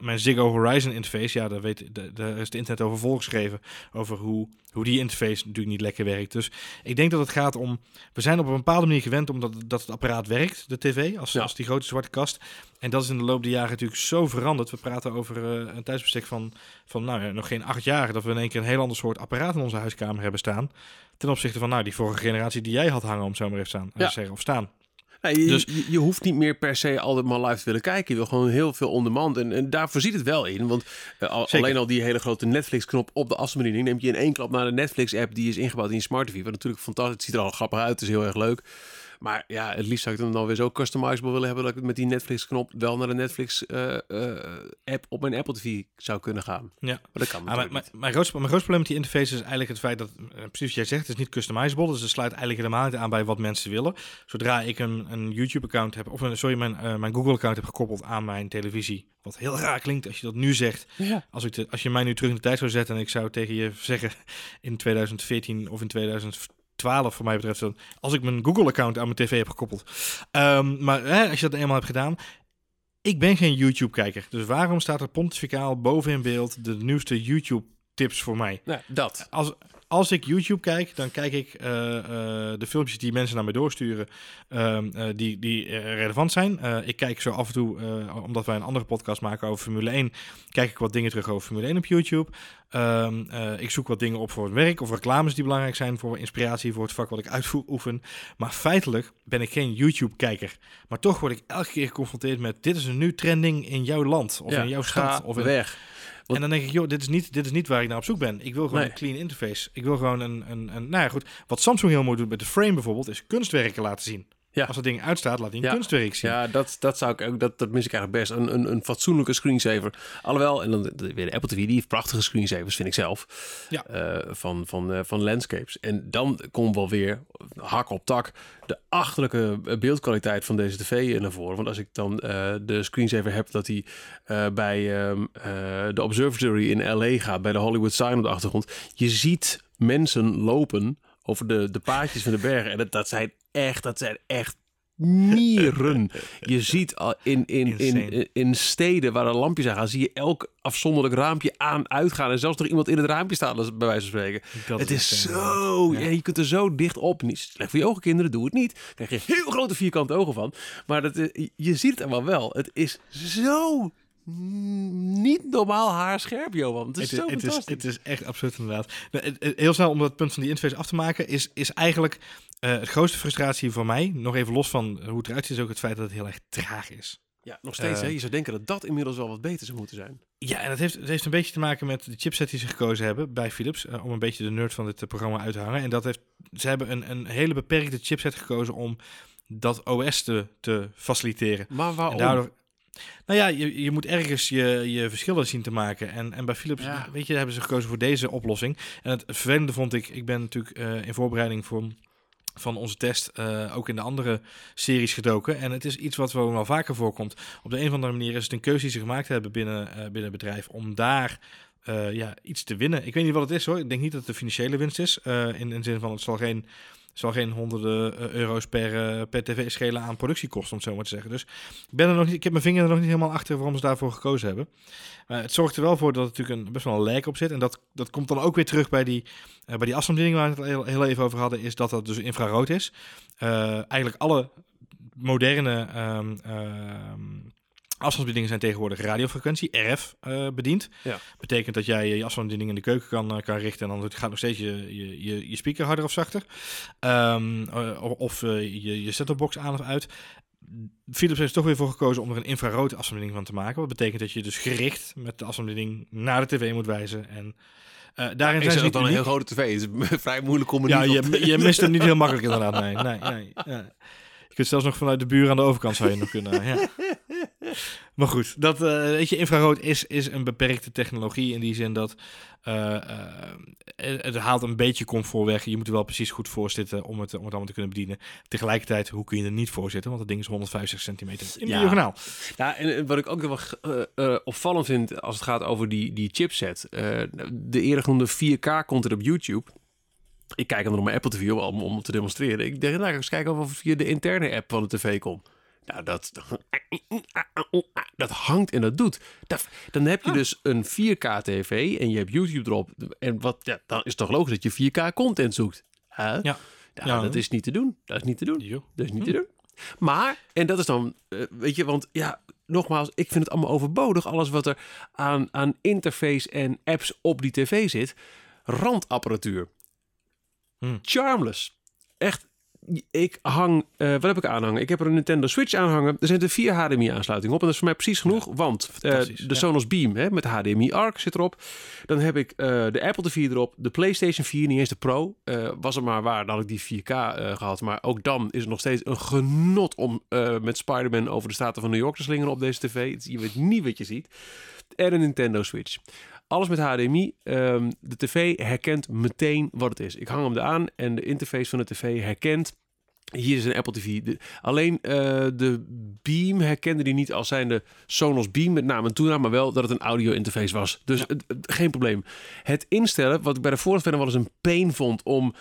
mijn Ziggo Horizon interface, ja, daar, weet, daar- is het internet over volgeschreven. Over hoe, hoe die interface natuurlijk niet lekker werkt. Dus ik denk dat het gaat om... We zijn op een bepaalde manier gewend omdat dat het apparaat werkt, de tv, als, Ja. als die grote zwarte kast. En dat is in de loop der jaren natuurlijk zo veranderd. We praten over eh, een tijdsbestek van, van nou, ja, nog geen acht jaar... dat we in één keer een heel ander soort apparaat in onze huiskamer hebben staan. Ten opzichte van nou, die vorige generatie die jij had hangen, om zo maar even staan, Ja. zeggen, of staan. Ja, je, Dus- je, je hoeft niet meer per se altijd maar live te willen kijken. Je wil gewoon heel veel on-demand. En, en daarvoor ziet het wel in. Want eh, al- alleen al die hele grote Netflix-knop op de afstandsbediening... neemt je in één klap naar de Netflix-app die is ingebouwd in je smart TV. Wat natuurlijk fantastisch het ziet er al grappig uit. Het is heel erg leuk. Maar ja, het liefst zou ik hem dan weer zo customizable willen hebben... dat ik met die Netflix-knop wel naar de Netflix-app op mijn Apple TV zou kunnen gaan. Ja. Maar dat kan Ah, maar, niet. mijn, grootste, mijn grootste probleem met die interface is eigenlijk het feit dat, eh, precies wat jij zegt, het is niet customizable. Dus het sluit eigenlijk helemaal niet aan bij wat mensen willen. Zodra ik een, een YouTube-account heb, of een, sorry, mijn, eh, mijn Google-account heb gekoppeld aan mijn televisie. Wat heel raar klinkt als je dat nu zegt. Ja. Als, ik de, als je mij nu terug in de tijd zou zetten en ik zou tegen je zeggen in 2014 of in 2012 voor mij betreft, dan, als ik mijn Google-account aan mijn tv heb gekoppeld. Ehm, maar hè, als je dat eenmaal hebt gedaan, ik ben geen YouTube-kijker. Dus waarom staat er pontificaal boven in beeld de nieuwste YouTube-tips voor mij? Nou, dat. Als, als ik YouTube kijk, dan kijk ik eh, eh, de filmpjes die mensen naar mij doorsturen, ehm, eh, die, die relevant zijn. Ik kijk zo af en toe, omdat wij een andere podcast maken over Formule 1, kijk ik wat dingen terug over Formule 1 op YouTube. Ehm, eh, ik zoek wat dingen op voor het werk of reclames die belangrijk zijn voor inspiratie voor het vak wat ik uitoefen. Maar feitelijk ben ik geen YouTube-kijker. Maar toch word ik elke keer geconfronteerd met dit is een nu trending in jouw land of Ja, in jouw ga stad. Of in, weg. Want- en dan denk ik, joh, dit is, niet, dit is niet waar ik naar op zoek ben. Ik wil gewoon Nee. een clean interface. Ik wil gewoon een, een, een... Nou ja, goed. Wat Samsung heel mooi doet met de frame bijvoorbeeld, is kunstwerken laten zien. Ja. Als dat ding uitstaat, laat hij een Ja. kunstwerk zien. Ja, dat, dat zou ik ook, dat, dat mis ik eigenlijk best. Een, een, een fatsoenlijke screensaver. Alhoewel, en dan weer de Apple TV, die heeft prachtige screensavers, vind ik zelf. Ja. Eh, van, van, eh, van landscapes. En dan komt wel weer, hak op tak, de achterlijke beeldkwaliteit van deze tv naar voren. Want als ik dan eh, de screensaver heb dat hij bij ehm, eh, de Observatory in LA gaat, bij de Hollywood Sign op de achtergrond. Je ziet mensen lopen over de, de paadjes van de bergen. En dat, dat zijn echt, dat zijn echt mieren. [laughs] Je ziet al in, in, in, in steden waar er lampjes aan gaan, zie je elk afzonderlijk raampje aan uitgaan. En zelfs nog iemand in het raampje staan, als- bij wijze van spreken. Het is zo, ja. je kunt er zo dicht op. Niet slecht voor je ogen, kinderen, doe het niet. Krijg je heel grote vierkante ogen van. Maar dat, je ziet het allemaal wel. Het is zo niet normaal haarscherp, Johan. Het is Het, zo is- het, is, fantastisch. het is echt absurd inderdaad. Nou, Heel snel om dat punt van die interface af te maken, is, is eigenlijk eh, het grootste frustratie voor mij, nog even los van hoe het eruit ziet, is ook het feit dat het heel erg traag is. ja, nog steeds. eh, hè? Je zou denken dat dat inmiddels wel wat beter zou moeten zijn. Ja, en dat heeft, het heeft een beetje te maken met de chipset die ze gekozen hebben bij Philips. eh, om een beetje de nerd van dit eh, programma uit te hangen. En dat heeft, ze hebben een, een hele beperkte chipset gekozen om dat OS te, te faciliteren. Maar waarom? En daardoor, nou ja, je, je moet ergens je, je verschillen zien te maken. En, en bij Philips, Ja. weet je, hebben ze gekozen voor deze oplossing. En het vervelende vond ik, ik ben natuurlijk eh, in voorbereiding voor, van onze test eh, ook in de andere series gedoken. En het is iets wat wel vaker voorkomt. Op de een of andere manier is het een keuze die ze gemaakt hebben binnen, eh, binnen het bedrijf om daar ja, iets te winnen. Ik weet niet wat het is hoor. Ik denk niet dat het de financiële winst is. in, in de zin van het zal geen, zal geen honderden eh, euro's per, eh, per tv schelen aan productiekosten, om het zo maar te zeggen. Dus ik, ben er nog niet, ik heb mijn vinger er nog niet helemaal achter waarom ze daarvoor gekozen hebben. Het zorgt er wel voor dat er natuurlijk een, best wel een lijk op zit. En dat, dat komt dan ook weer terug bij die, eh, bij die afstandsbediening waar we het heel, even over hadden. Is dat dat dus infrarood is. Eigenlijk alle moderne ehm, ehm, afstandsbedieningen zijn tegenwoordig radiofrequentie, RF, eh, bediend. Ja. Betekent dat jij je afstandsbediening in de keuken kan, eh, kan richten. En dan gaat nog steeds je, je, je, speaker harder of zachter. Ehm, eh, of je, je set-topbox aan of uit. Philips heeft er toch weer voor gekozen om er een infrarood afstandsbediening van te maken. Wat betekent dat je dus gericht met de afstandsbediening naar de tv moet wijzen. En daarin zijn ze dan een uniek. heel grote tv? Het is [laughs] vrij moeilijk om Ja, te- je, je mist hem niet heel makkelijk inderdaad. Nee, nee, nee. Ja. Je kunt zelfs nog vanuit de buur aan de overkant zou je nog kunnen. Ja. [laughs] Maar goed, dat, eh, weet je, infrarood is, is een beperkte technologie in die zin dat eh, eh, het, haalt een beetje comfort weg. Je moet er wel precies goed voor zitten om het, om het allemaal te kunnen bedienen. Tegelijkertijd, hoe kun je er niet voor zitten? Want het ding is 150 centimeter in Ja. diagonaal. Ja, en eh, wat ik ook wel opvallend vind als het gaat over die, die chipset. de eerder genoemde 4K content op YouTube. Ik kijk hem mijn Apple TV om, om te demonstreren. Ik denk, nou, ik ga eens kijken of via de interne app van de tv komt. Nou, dat, dat hangt en dat doet. Dat, dan heb je dus een 4K tv en je hebt YouTube erop. En wat, ja, dan is het toch logisch dat je 4K content zoekt. Huh? Ja. Nou, Ja. dat is niet te doen. Dat is niet te doen. Jo. Dat is niet te doen. Maar, en dat is dan, eh, weet je, want ja, nogmaals, ik vind het allemaal overbodig. Alles wat er aan, aan interface en apps op die tv zit. Randapparatuur. Hmm. Charmless. Echt ik hang, eh, wat heb ik aanhangen? Ik heb er een Nintendo Switch aanhangen. Er zitten vier HDMI-aansluitingen op en dat is voor mij precies genoeg, want eh, de ja. Sonos Beam hè, met HDMI ARC zit erop. Dan heb ik eh, de Apple TV erop, de PlayStation 4, niet eens de Pro. Was het maar waar, dan had ik die 4K eh, gehad. Maar ook dan is het nog steeds een genot om met Spider-Man over de straten van New York te slingeren op deze tv. Je weet niet wat je ziet. En een Nintendo Switch. Alles met HDMI. Ehm, de tv herkent meteen wat het is. Ik hang hem eraan en de interface van de tv herkent. Hier is een Apple TV. De- alleen eh, de Beam herkende die niet als zijnde Sonos Beam met naam en toenaam, maar wel dat het een audio interface was. Dus geen probleem. Het instellen, wat ik bij de vorige wel eens een pain vond om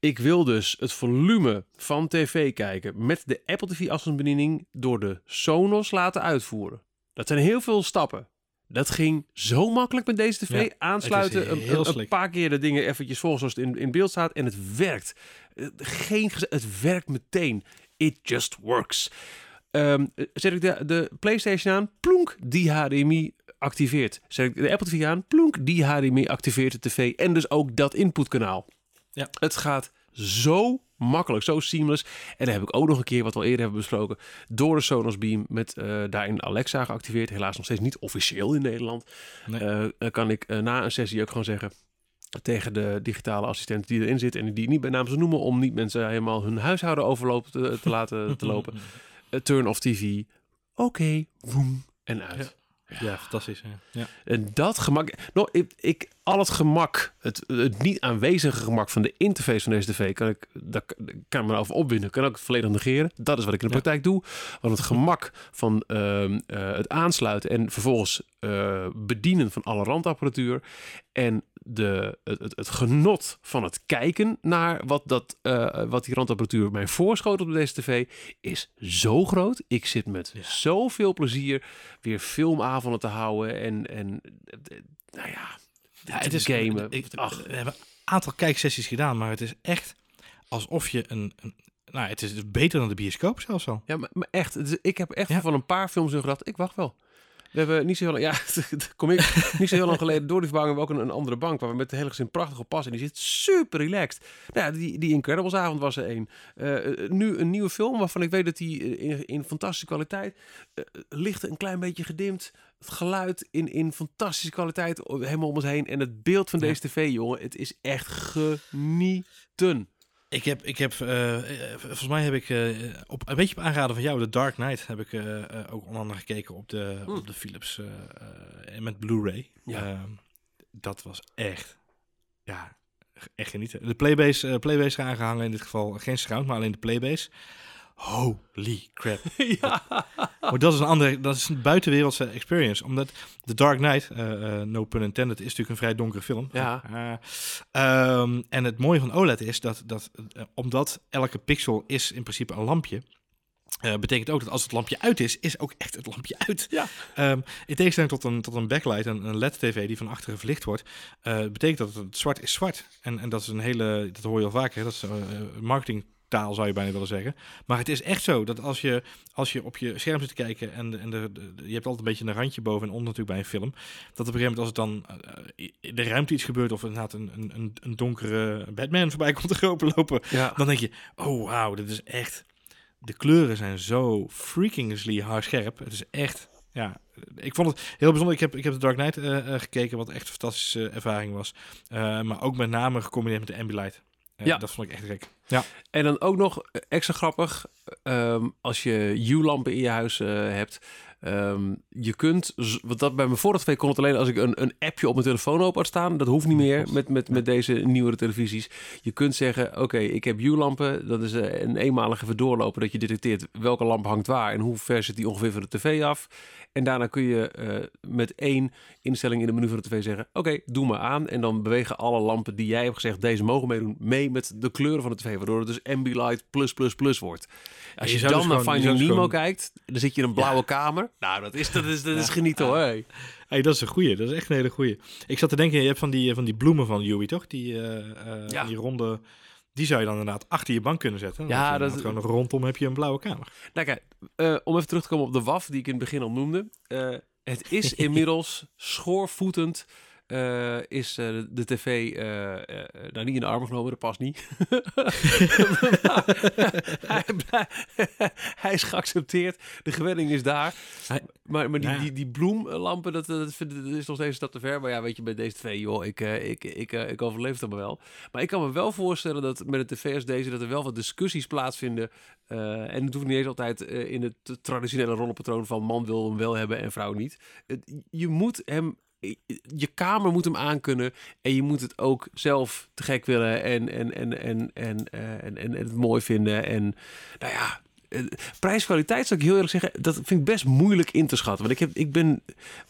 ik wil dus het volume van tv kijken met de Apple TV afstandsbediening door de Sonos laten uitvoeren. Dat zijn heel veel stappen. Dat ging zo makkelijk met deze tv. Ja, Aansluiten, een, paar keer de dingen eventjes volgens zoals het in, in beeld staat. En het werkt. Eh, Geen, het werkt meteen. It just works. Ehm, zet ik de, de PlayStation aan, plonk, die HDMI activeert. Zet ik de Apple TV aan, plonk, die HDMI activeert de tv. En dus ook dat inputkanaal. Ja. Het gaat zo makkelijk, zo seamless. En dan heb ik ook nog een keer, wat we al eerder hebben besproken, door de Sonos Beam met eh, daarin Alexa geactiveerd. Helaas nog steeds niet officieel in Nederland. Nee. Eh, kan ik eh, na een sessie ook gewoon zeggen tegen de digitale assistent die erin zit en die niet bij naam zou noemen om niet mensen helemaal hun huishouden overlopen te, te laten te lopen. [laughs] Turn off TV. Oké, woem en uit. Ja, fantastisch. Ja. Ja. En dat gemak, nou, ik, ik, al het gemak, het, het niet aanwezige gemak van de interface van deze tv, kan ik, daar kan ik me over opwinden, kan ik het volledig negeren. Dat is wat ik in de Ja. praktijk doe. Want het gemak van ehm, eh, het aansluiten en vervolgens eh, bedienen van alle randapparatuur en de, het, het, genot van het kijken naar wat, dat, eh, wat die randapparatuur mij voorschoot op deze tv is zo groot. Ik zit met Ja. zoveel plezier weer filmavonden te houden en, en nou ja, het is gamen. Ik, Ach. we hebben een aantal kijksessies gedaan, maar het is echt alsof je een, een nou, het is beter dan de bioscoop zelfs al. Ja, maar, maar echt, ik heb echt Ja. van een paar films gedacht, ik wacht wel. We hebben niet zo heel lang, ja, [laughs] kom ik, niet zo heel lang geleden door die verbouwing hebben we ook een, een andere bank waar we met de hele gezin prachtig op passen. En die zit super relaxed. Nou, ja, die, die Incredibles avond was er één. Eh, nu een nieuwe film waarvan ik weet dat die eh, in, in fantastische kwaliteit, eh, licht een klein beetje gedimd. Het geluid in, in fantastische kwaliteit helemaal om ons heen. En het beeld van Ja. deze tv, jongen, het is echt genieten. Ik heb, ik heb eh, eh, volgens mij heb ik eh, op een beetje op aanraden van jou, The Dark Knight, heb ik ook onder andere gekeken op de, Hmm. op de Philips met Blu-ray. Ja. Ehm, dat was echt, ja, echt genieten. De Playbase, Playbase is aangehangen in dit geval, geen surround, maar alleen de Playbase. Holy crap. [laughs] ja. Maar dat is een andere, dat is een buitenwereldse experience. Omdat The Dark Knight, eh, eh, no pun intended, is natuurlijk een vrij donkere film. Ja. Eh, ehm, en het mooie van OLED is dat, dat omdat elke pixel is in principe een lampje, eh, betekent ook dat als het lampje uit is, is ook echt het lampje uit. Ja. Ehm, in tegenstelling tot een, tot een backlight, een, een LED-tv die van achteren verlicht wordt, betekent dat het zwart is zwart. En, en dat is een hele, dat hoor je al vaker, hè, dat is eh, marketingtaal zou je bijna willen zeggen. Maar het is echt zo dat als je, als je op je scherm zit te kijken en, de, en de, de- de- je hebt altijd een beetje een randje boven en onder natuurlijk bij een film, dat op een gegeven moment als het dan eh, in de ruimte iets gebeurt of inderdaad een, een, een, donkere Batman voorbij komt te lopen lopen, ja. dan denk je, oh wauw, dit is echt, de kleuren zijn zo freakingly haarscherp. Het is echt, ja, ik vond het heel bijzonder. Ik heb, ik heb The Dark Knight eh, eh, gekeken, wat echt een fantastische ervaring was. Eh, maar ook met name gecombineerd met de Ambilight. Eh, Ja. Dat vond ik echt gek. En dan ook nog eh, extra grappig, ehm, als je U-lampen in je huis eh, hebt. Ehm, je kunt, want dat bij mijn vorige twee kon het alleen als ik een, een appje op mijn telefoon open had staan. Dat hoeft niet meer met, met, met deze nieuwere televisies. Je kunt zeggen, oké, ik heb U-lampen. Dat is eh, een eenmalige even doorlopen dat je detecteert welke lamp hangt waar en hoe ver zit die ongeveer van de tv af. En daarna kun je eh, met één instelling in de menu van de tv zeggen: Oké, doe maar aan. En dan bewegen alle lampen die jij hebt gezegd, deze mogen meedoen, mee met de kleuren van de tv. Waardoor het dus Ambilight plus plus plus wordt. Als je je, zou dan dus naar gewoon- Finding dus Nemo gewoon- kijkt, dan zit je in een blauwe kamer. [laughs] Nou, dat is, dat is, dat is genieten hoor. Hey. Hey, dat is een goeie. Dat is echt een hele goeie. Ik zat te denken, je hebt van die, van die bloemen van Yui, toch? Die, Ja. die ronde... Die zou je dan inderdaad achter je bank kunnen zetten. Dan Ja, dat- inderdaad gewoon rondom heb je een blauwe kamer. Nou kijk, eh, om even terug te komen op de WAF die ik in het begin al noemde. Het is [laughs] inmiddels schoorvoetend eh, is eh, de tv eh, eh, nou niet in de armen genomen, dat past niet. [laughs] hij, hij is geaccepteerd, de gewenning is daar. Hij- maar maar die, Nou ja. die, die bloemlampen, dat, dat, is nog steeds een stap te ver. Maar ja, weet je, bij deze tv, joh, ik, ik, ik, ik overleef het maar wel. Maar ik kan me wel voorstellen dat met een tv als deze, dat er wel wat discussies plaatsvinden. En het hoeft niet eens altijd in het traditionele rollenpatroon van man wil hem wel hebben en vrouw niet. Je moet hem, je kamer moet hem aankunnen en je moet het ook zelf te gek willen en, en, en, en, en, eh, en, en, het mooi vinden. En nou ja, eh, prijskwaliteit zou ik heel eerlijk zeggen, dat vind ik best moeilijk in te schatten. Want ik, heb, ik ben,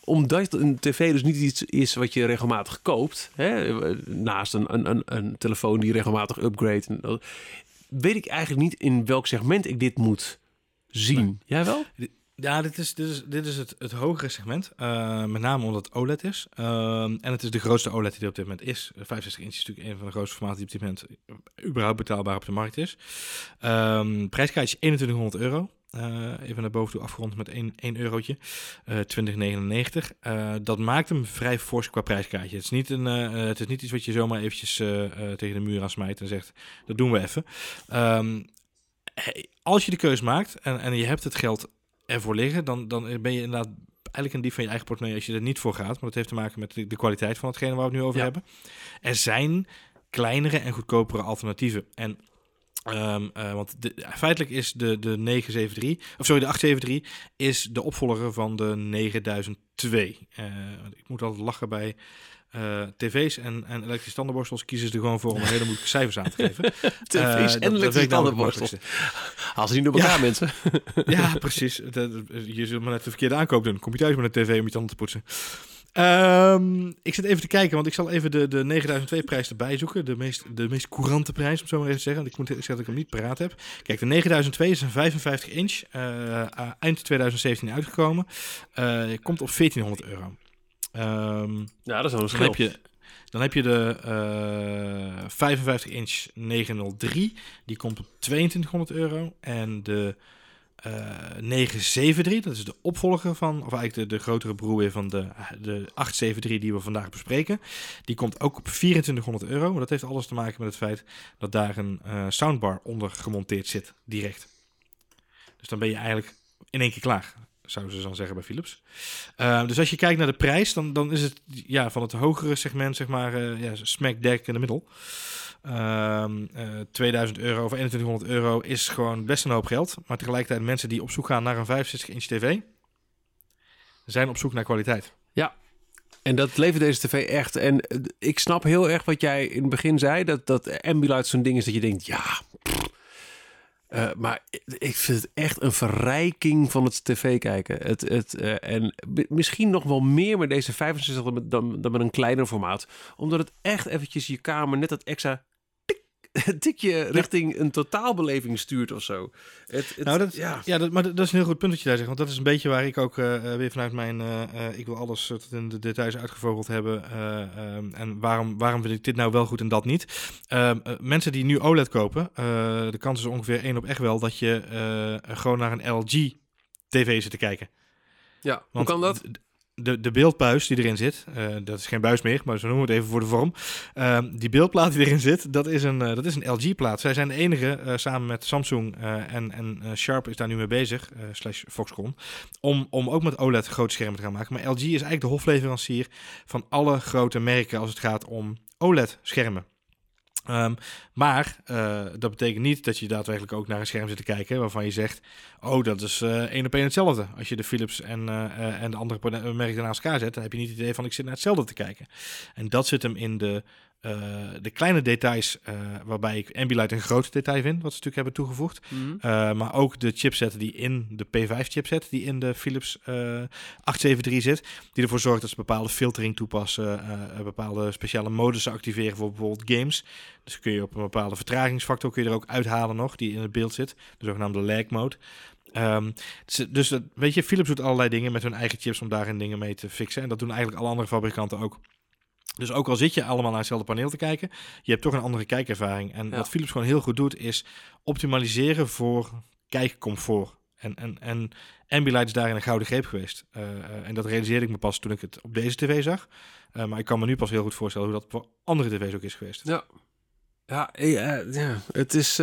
omdat een tv dus niet iets is wat je regelmatig koopt, hè, naast een, een, een, een telefoon die regelmatig upgrade, weet ik eigenlijk niet in welk segment ik dit moet zien. Jij wel? Ja, dit is, dit is, dit is het, het hogere segment. Eh, met name omdat het OLED is. Ehm, en het is de grootste OLED die er op dit moment is. De 65 inch is natuurlijk een van de grootste formaten die op dit moment überhaupt betaalbaar op de markt is. Ehm prijskaartje 2100 euro. Eh, even naar boven toe afgerond met 1, 1 eurotje. Eh 2099. Eh, dat maakt hem vrij fors qua prijskaartje. Het is niet, een, het is niet iets wat je zomaar eventjes tegen de muur aan smijt en zegt, dat doen we even. Ehm, als je de keus maakt en, en je hebt het geld ervoor liggen, dan, dan ben je inderdaad eigenlijk een dief van je eigen portemonnee als je er niet voor gaat. Maar dat heeft te maken met de, de kwaliteit van hetgene waar we het nu over Ja. hebben. Er zijn kleinere en goedkopere alternatieven. En ehm, eh, want de, feitelijk is de, de 973, of sorry, de 873 is de opvolger van de 9002. Eh, ik moet altijd lachen bij eh, tv's en, en elektrische tandenborstels kiezen ze er gewoon voor om een hele moeilijke cijfers aan te geven. [laughs] TV's Eh, en dat- dat elektrische tandenborstels. Haal ze niet door elkaar, mensen. [laughs] Ja, precies. Je zult maar net de verkeerde aankoop doen. Kom je thuis met een tv om je tanden te poetsen. Ehm, ik zit even te kijken, want ik zal even de, de 9002-prijs erbij zoeken. De meest, de meest courante prijs, om zo maar even te zeggen. Ik moet zeggen dat ik hem niet paraat heb. Kijk, de 9002 is een 55 inch. eh, eind 2017 uitgekomen. Komt op 1400 euro. Ehm, Ja, dat is wel een dan heb je, dan heb je de eh 55 inch 903. Die komt op 2200 euro. En de eh 973, dat is de opvolger van, of eigenlijk de, de grotere broer weer van de, de 873 die we vandaag bespreken. Die komt ook op 2400 euro. Maar dat heeft alles te maken met het feit dat daar een eh, soundbar onder gemonteerd zit, direct. Dus dan ben je eigenlijk in één keer klaar, zouden ze dan zeggen bij Philips. Uh, dus als je kijkt naar de prijs, dan, dan is het ja, van het hogere segment, zeg maar, uh, ja, smack deck in de middel. Um, uh, 2000 euro of 2100 euro is gewoon best een hoop geld. Maar tegelijkertijd mensen die op zoek gaan naar een 65 inch tv, zijn op zoek naar kwaliteit. Ja, en dat levert deze tv echt. En ik snap heel erg wat jij in het begin zei. Dat, dat Ambilight zo'n ding is dat je denkt, ja... Uh, maar ik vind het echt een verrijking van het tv kijken. Het, het, uh, en misschien nog wel meer met deze 65 dan, dan, dan met een kleiner formaat. Omdat het echt eventjes je kamer net dat extra [laughs] tik, tikje richting een totaalbeleving stuurt of zo. Het, het, nou, dat, ja, ja dat, maar dat is een heel goed punt dat je daar zegt. Want dat is een beetje waar ik ook uh, weer vanuit mijn... Uh, ik wil alles tot in de details uitgevogeld hebben. Uh, um, en waarom, waarom vind ik dit nou wel goed en dat niet? Ehm, mensen die nu OLED kopen... de kans is ongeveer één op echt wel... dat je gewoon naar een LG TV zit te kijken. Ja, Want hoe kan dat? De, de beeldbuis die erin zit, uh, dat is geen buis meer, maar zo noemen we het even voor de vorm. Uh, die beeldplaat die erin zit, dat is een, uh, dat is een LG-plaat. Zij zijn de enige, samen met Samsung en, en Sharp is daar nu mee bezig, slash Foxconn, om, om ook met OLED grote schermen te gaan maken. Maar LG is eigenlijk de hofleverancier van alle grote merken als het gaat om OLED-schermen. Um, maar uh, dat betekent niet dat je daadwerkelijk ook naar een scherm zit te kijken waarvan je zegt: Oh, dat is uh, één op één hetzelfde. Als je de Philips en, uh, en de andere merken naast elkaar zet, dan heb je niet het idee van: Ik zit naar hetzelfde te kijken. En dat zit hem in de, de kleine details, waarbij ik Ambilight een groot detail vind, wat ze natuurlijk hebben toegevoegd. Mm -hmm. maar ook de chipset die in de P5-chipset, die in de Philips 873 zit, die ervoor zorgt dat ze bepaalde filtering toepassen, bepaalde speciale modussen activeren voor bijvoorbeeld games. Dus kun je op een bepaalde vertragingsfactor kun je er ook uithalen nog, die in het beeld zit. De zogenaamde lag mode. Um, dus, dus dat, weet je, Philips doet allerlei dingen met hun eigen chips om daarin dingen mee te fixen. En dat doen eigenlijk alle andere fabrikanten ook. Dus ook al zit je allemaal naar hetzelfde paneel te kijken, je hebt toch een andere kijkervaring. En ja. wat Philips gewoon heel goed doet, is optimaliseren voor kijkcomfort. En, en, en Ambilight is daarin een gouden greep geweest. Uh, en dat realiseerde ik me pas toen ik het op deze tv zag. Uh, maar ik kan me nu pas heel goed voorstellen hoe dat voor andere tv's ook is geweest. Ja, ja, ja, ja. het is...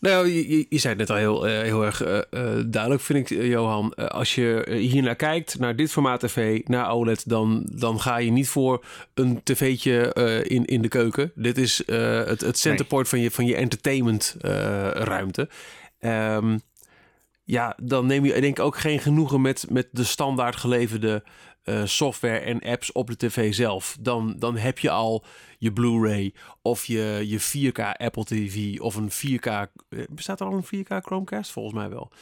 Nou, je, je, zei het net al heel, heel erg duidelijk, vind ik, Johan. als je hier naar kijkt, naar dit formaat tv, naar OLED, dan, dan ga je niet voor een tv'tje in, in de keuken. Dit is het, het centerpoint van je, van je entertainment ruimte. Um, ja, dan neem je denk ik ook geen genoegen met, met de standaard geleverde uh, software en apps op de tv zelf. Dan, dan heb je al je Blu-ray of je, je 4K Apple TV of een 4K... Eh, bestaat er al een 4K Chromecast? Volgens mij wel.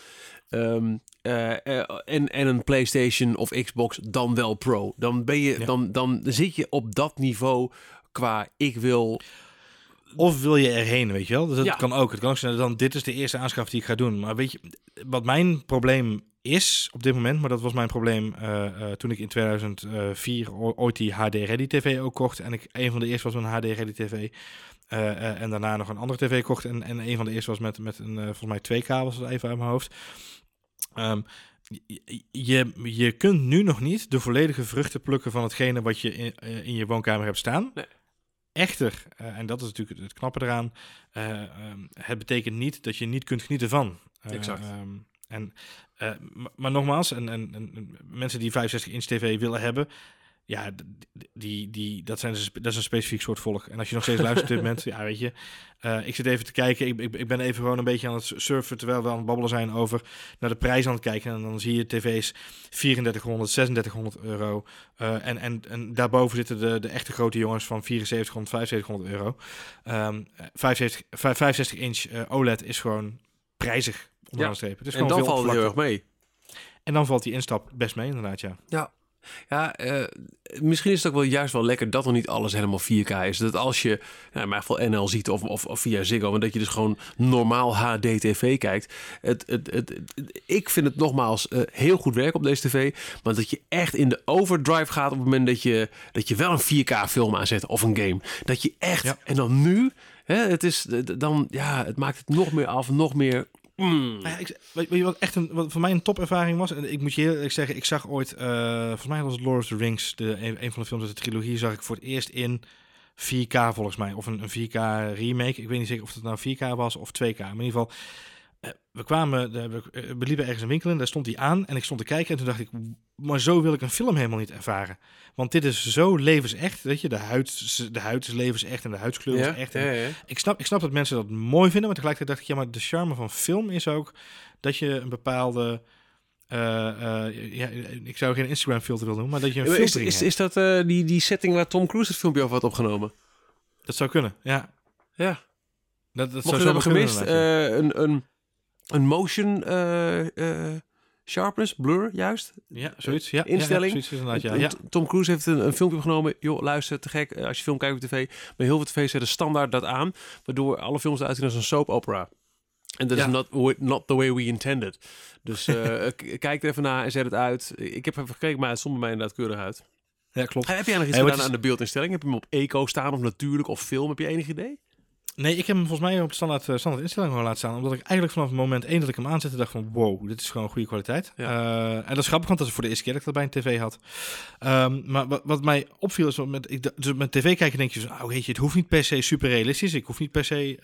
Um, uh, uh, en, en een PlayStation of Xbox dan wel Pro. Dan, ben je, ja. dan, dan zit je op dat niveau qua ik wil of wil je erheen, weet je wel? Dus dat kan ook. Het kan ook zijn dan dit is de eerste aanschaf die ik ga doen. Maar weet je, wat mijn probleem is op dit moment, maar dat was mijn probleem uh, uh, toen ik in 2004 ooit die HD Ready TV ook kocht. En ik een van de eerste was met een HD Ready TV. Uh, en daarna nog een andere tv kocht. En, en een van de eerste was met, met een, volgens mij twee kabels, even uit mijn hoofd. Um, je, je kunt nu nog niet de volledige vruchten plukken van hetgene wat je in, in je woonkamer hebt staan. Nee. Echter, en dat is natuurlijk het knappe eraan, um, het betekent niet dat je niet kunt genieten van. Exact. Um, en, maar nogmaals, en, en, en, mensen die 65 inch tv willen hebben, ja, die, die, dat, zijn, dat is een specifiek soort volk. En als je nog steeds luistert op dit moment, [laughs] ja, weet je, uh, ik zit even te kijken. Ik, ik, ik, ben even gewoon een beetje aan het surfen terwijl we aan het babbelen zijn over naar de prijs aan het kijken. En dan zie je tv's 3400, 3600 euro. Uh, en, en, en daarboven zitten de, de echte grote jongens van 7400, 7500 euro. Um, 65, 65 inch OLED is gewoon prijzig. Ja. Het is en dan valt het heel erg mee. En dan valt die instap best mee, inderdaad, ja. Ja, ja, uh, misschien is het ook wel juist wel lekker dat er niet alles helemaal 4K is. Dat als je, nou, in mijn geval NL ziet of, of, of via Ziggo, maar dat je dus gewoon normaal HD TV kijkt. Het, het, het, ik vind het nogmaals uh, heel goed werk op deze tv. Maar dat je echt in de overdrive gaat op het moment dat je, dat je wel een 4K film aanzet of een game. Dat je echt, ja. en dan nu... Hè, het, is, dan, ja, het maakt het nog meer af, nog meer Mm. Ja, ik, weet, je wat echt een, wat voor mij een topervaring was? En ik moet je eerlijk zeggen, ik zag ooit, uh, volgens mij was het Lord of the Rings, de, een, van de films uit de trilogie, zag ik voor het eerst in 4K volgens mij. Of een, een 4K remake. Ik weet niet zeker of het nou 4K was of 2K. Maar in ieder geval, we kwamen, we, we liepen ergens een winkel in, daar stond die aan. En ik stond te kijken en toen dacht ik, maar zo wil ik een film helemaal niet ervaren. Want dit is zo levensecht, weet je. De huid, de huid is levensecht en de huidskleur ja, is echt. Ja, ja. Ik, snap, ik snap dat mensen dat mooi vinden, maar tegelijkertijd dacht ik, ja, maar de charme van film is ook dat je een bepaalde... Uh, uh, ja, ik zou geen Instagram filter willen noemen, maar dat je een is, is, is dat uh, die, die setting waar Tom Cruise het filmpje over had opgenomen? Dat zou kunnen, ja. Ja. Dat, dat Mocht zou hebben gemist, een, een, een motion sharpness, blur juist. Ja, zoiets. Ja, instelling. Ja, ja, zoiets ja. Tom Cruise heeft een, een, filmpje opgenomen. Joh, luister, te gek. Als je film kijkt op tv, bij heel veel tv's zetten standaard dat aan, waardoor alle films eruit zien als een soap opera. En dat is not, not the way we intended. Dus [laughs] uh, kijk er even naar en zet het uit. Ik heb even gekeken, maar het stond bij mij inderdaad keurig uit. Ja, klopt. Heb jij nog iets hey, gedaan is... aan de beeldinstelling? Heb je hem op eco staan of natuurlijk of film? Heb je enig idee? Nee, ik heb hem volgens mij op standaard, uh, standaard instelling gewoon laten staan. Omdat ik eigenlijk vanaf het moment één dat ik hem aanzette, dacht van wow, dit is gewoon goede kwaliteit. Ja. Uh, en dat is grappig, want dat is voor de eerste keer dat ik dat bij een tv had. Um, maar wat, wat, mij opviel is, met, ik, dus met tv kijken denk je van, oh weet je, het hoeft niet per se super realistisch. Ik hoef niet per se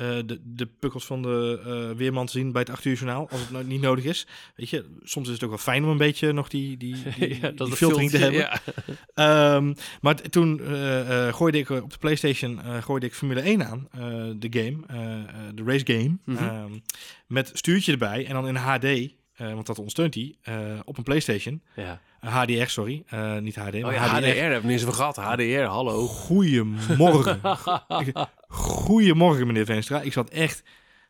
uh, uh, de, de pukkels van de uh, weerman te zien bij het 8 uur journaal, als het nou niet nodig is. Weet je, soms is het ook wel fijn om een beetje nog die, die, [laughs] die, ja, die filtering te hebben. Ja. um, maar toen uh, gooide ik op de PlayStation gooide ik Formule 1 aan, de game, de race game, mm -hmm. um, met stuurtje erbij en dan in HD, want dat ondersteunt hij, op een PlayStation. Ja. HDR, sorry. Uh, niet HD. Oh, ja, HDR. HDR hebben gehad. HDR, hallo. Goedemorgen. [laughs] Goedemorgen, meneer Veenstra. Ik zat echt...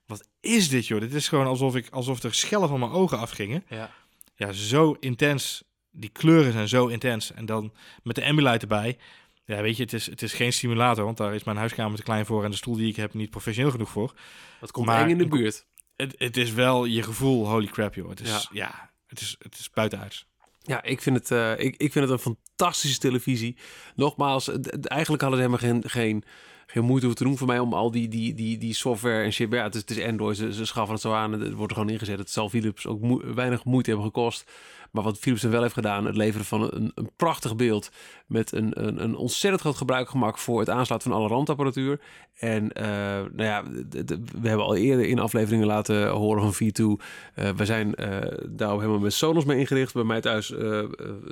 Wat is dit, joh? Dit is gewoon alsof, ik, alsof er schellen van mijn ogen afgingen. Ja. Ja, zo intens. Die kleuren zijn zo intens. En dan met de Ambilight erbij. Ja, weet je, het is, het is geen simulator, want daar is mijn huiskamer te klein voor en de stoel die ik heb niet professioneel genoeg voor. Dat komt maar, eng in de buurt. Het, het is wel je gevoel, holy crap, joh. Het is, ja, ja het, is, het is buitenuits. Ja, ik vind, het, uh, ik, ik vind het een fantastische televisie. Nogmaals, eigenlijk hadden ze helemaal geen, geen, geen moeite hoeft te doen voor mij om al die, die, die, die software en shit. Ja, het is, het is Android, ze, ze schaffen het zo aan. Het wordt er gewoon ingezet. Het zal Philips ook weinig moeite hebben gekost. Maar wat Philips er wel heeft gedaan, het leveren van een, een prachtig beeld met een, een, een ontzettend groot gebruikgemak voor het aansluiten van alle randapparatuur. En eh, nou ja, we hebben al eerder in afleveringen laten horen van V2. Eh, we zijn eh, daar helemaal met Sonos mee ingericht. Bij mij thuis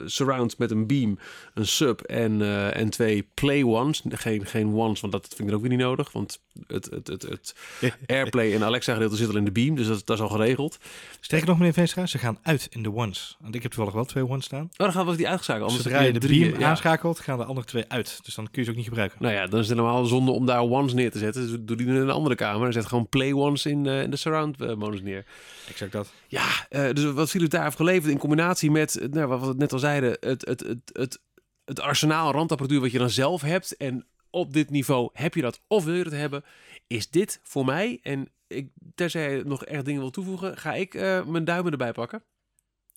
surround met een beam, een sub en, en twee play ones. Geen, geen ones, want dat vind ik er ook weer niet nodig. Want het, het, het, het [laughs] AirPlay en Alexa gedeelte zit al in de beam, dus dat, dat is al geregeld. Sterker nog, meneer Veenstra, ze gaan uit in de ones. Want ik heb toevallig wel twee ones staan. Oh, dan gaat wat die. Anders Zodra je de beam ja. Gaan de andere twee uit. Dus dan kun je ze ook niet gebruiken. Nou ja, dan is het helemaal zonde om daar ones neer te zetten. Dus doe die in een andere kamer. En zet gewoon play ones in, eh, in de surround eh, modus neer. Exact dat. Ja, eh, dus wat Philips daar heeft geleverd in combinatie met, nou, wat we net al zeiden, het, het, het, het, het arsenaal randapparatuur wat je dan zelf hebt. En op dit niveau heb je dat of wil je dat hebben, is dit voor mij. En ik, terzij nog echt dingen wil toevoegen, ga ik mijn duimen erbij pakken.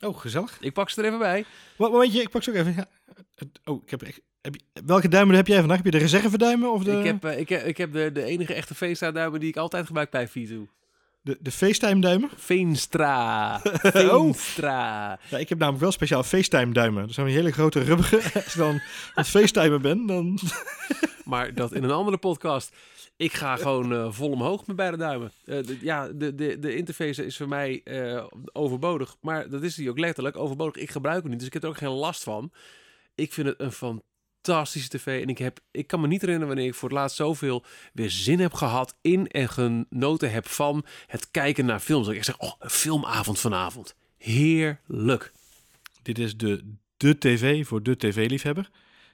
Oh, gezellig. Ik pak ze er even bij. Wat momentje, ik pak ze ook even. Ja. Oh, ik heb, heb je, welke duimen heb jij vandaag? Heb je de reserveduimen of de, Ik heb, eh, ik heb, ik heb de, de enige echte Veenstra duimen die ik altijd gebruik bij V2. de, de FaceTime duimen? Veenstra. [laughs] Oh. Veenstra. Ja, ik heb namelijk wel speciaal FaceTime duimen. Dat zijn die hele grote rubberen. [laughs] Als ik dan aan het FaceTimen ben, dan... Maar dat in een andere podcast. Ik ga gewoon eh, vol omhoog met beide duimen. Eh, de- ja, de, de, de interface is voor mij eh, overbodig. Maar dat is die ook letterlijk overbodig. Ik gebruik hem niet, dus ik heb er ook geen last van. Ik vind het een fantastische tv. En ik, heb, ik kan me niet herinneren wanneer ik voor het laatst zoveel weer zin heb gehad in en genoten heb van het kijken naar films. Dat ik zeg, oh, filmavond vanavond. Heerlijk. Dit is de, de tv voor de tv-liefhebber.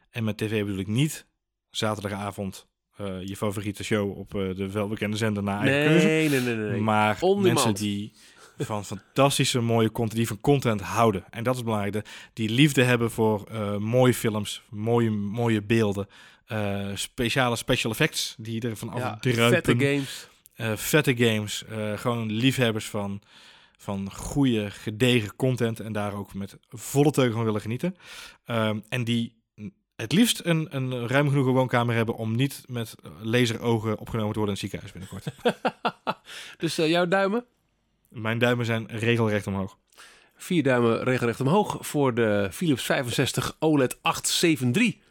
En met tv bedoel ik niet zaterdagavond eh, je favoriete show op eh, de welbekende zender naar eigen keuze. Nee, nee, nee, nee. nee. Maar On mensen demand. die van fantastische mooie content, die van content houden. En dat is belangrijk. de- Die liefde hebben voor eh, mooie films, mooie, mooie beelden. speciale special effects die er van ja, afdruipen. vette games. vette games. gewoon liefhebbers van, van goede, gedegen content. En daar ook met volle teugen van willen genieten. Ehm, en die het liefst een, een ruim genoeg woonkamer hebben om niet met laserogen opgenomen te worden in het ziekenhuis binnenkort. [laughs] Dus eh, jouw duimen? Mijn duimen zijn regelrecht omhoog. Vier duimen regelrecht omhoog voor de Philips 65 OLED 873.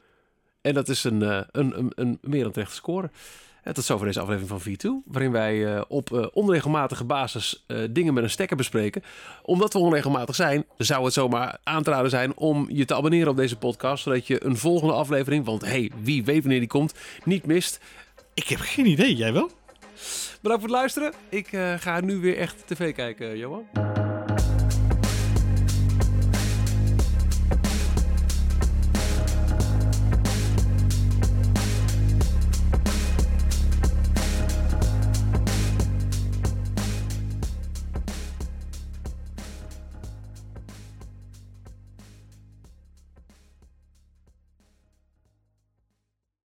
En dat is een, eh, een, een, een meer dan terechte score. Tot zover deze aflevering van V2, waarin wij eh, op eh, onregelmatige basis eh, dingen met een stekker bespreken. Omdat we onregelmatig zijn, zou het zomaar aan te raden zijn om je te abonneren op deze podcast, zodat je een volgende aflevering, want hey, wie weet wanneer die komt, niet mist. Ik heb geen idee, jij wel? Bedankt voor het luisteren. Ik ga nu weer echt tv kijken, Johan.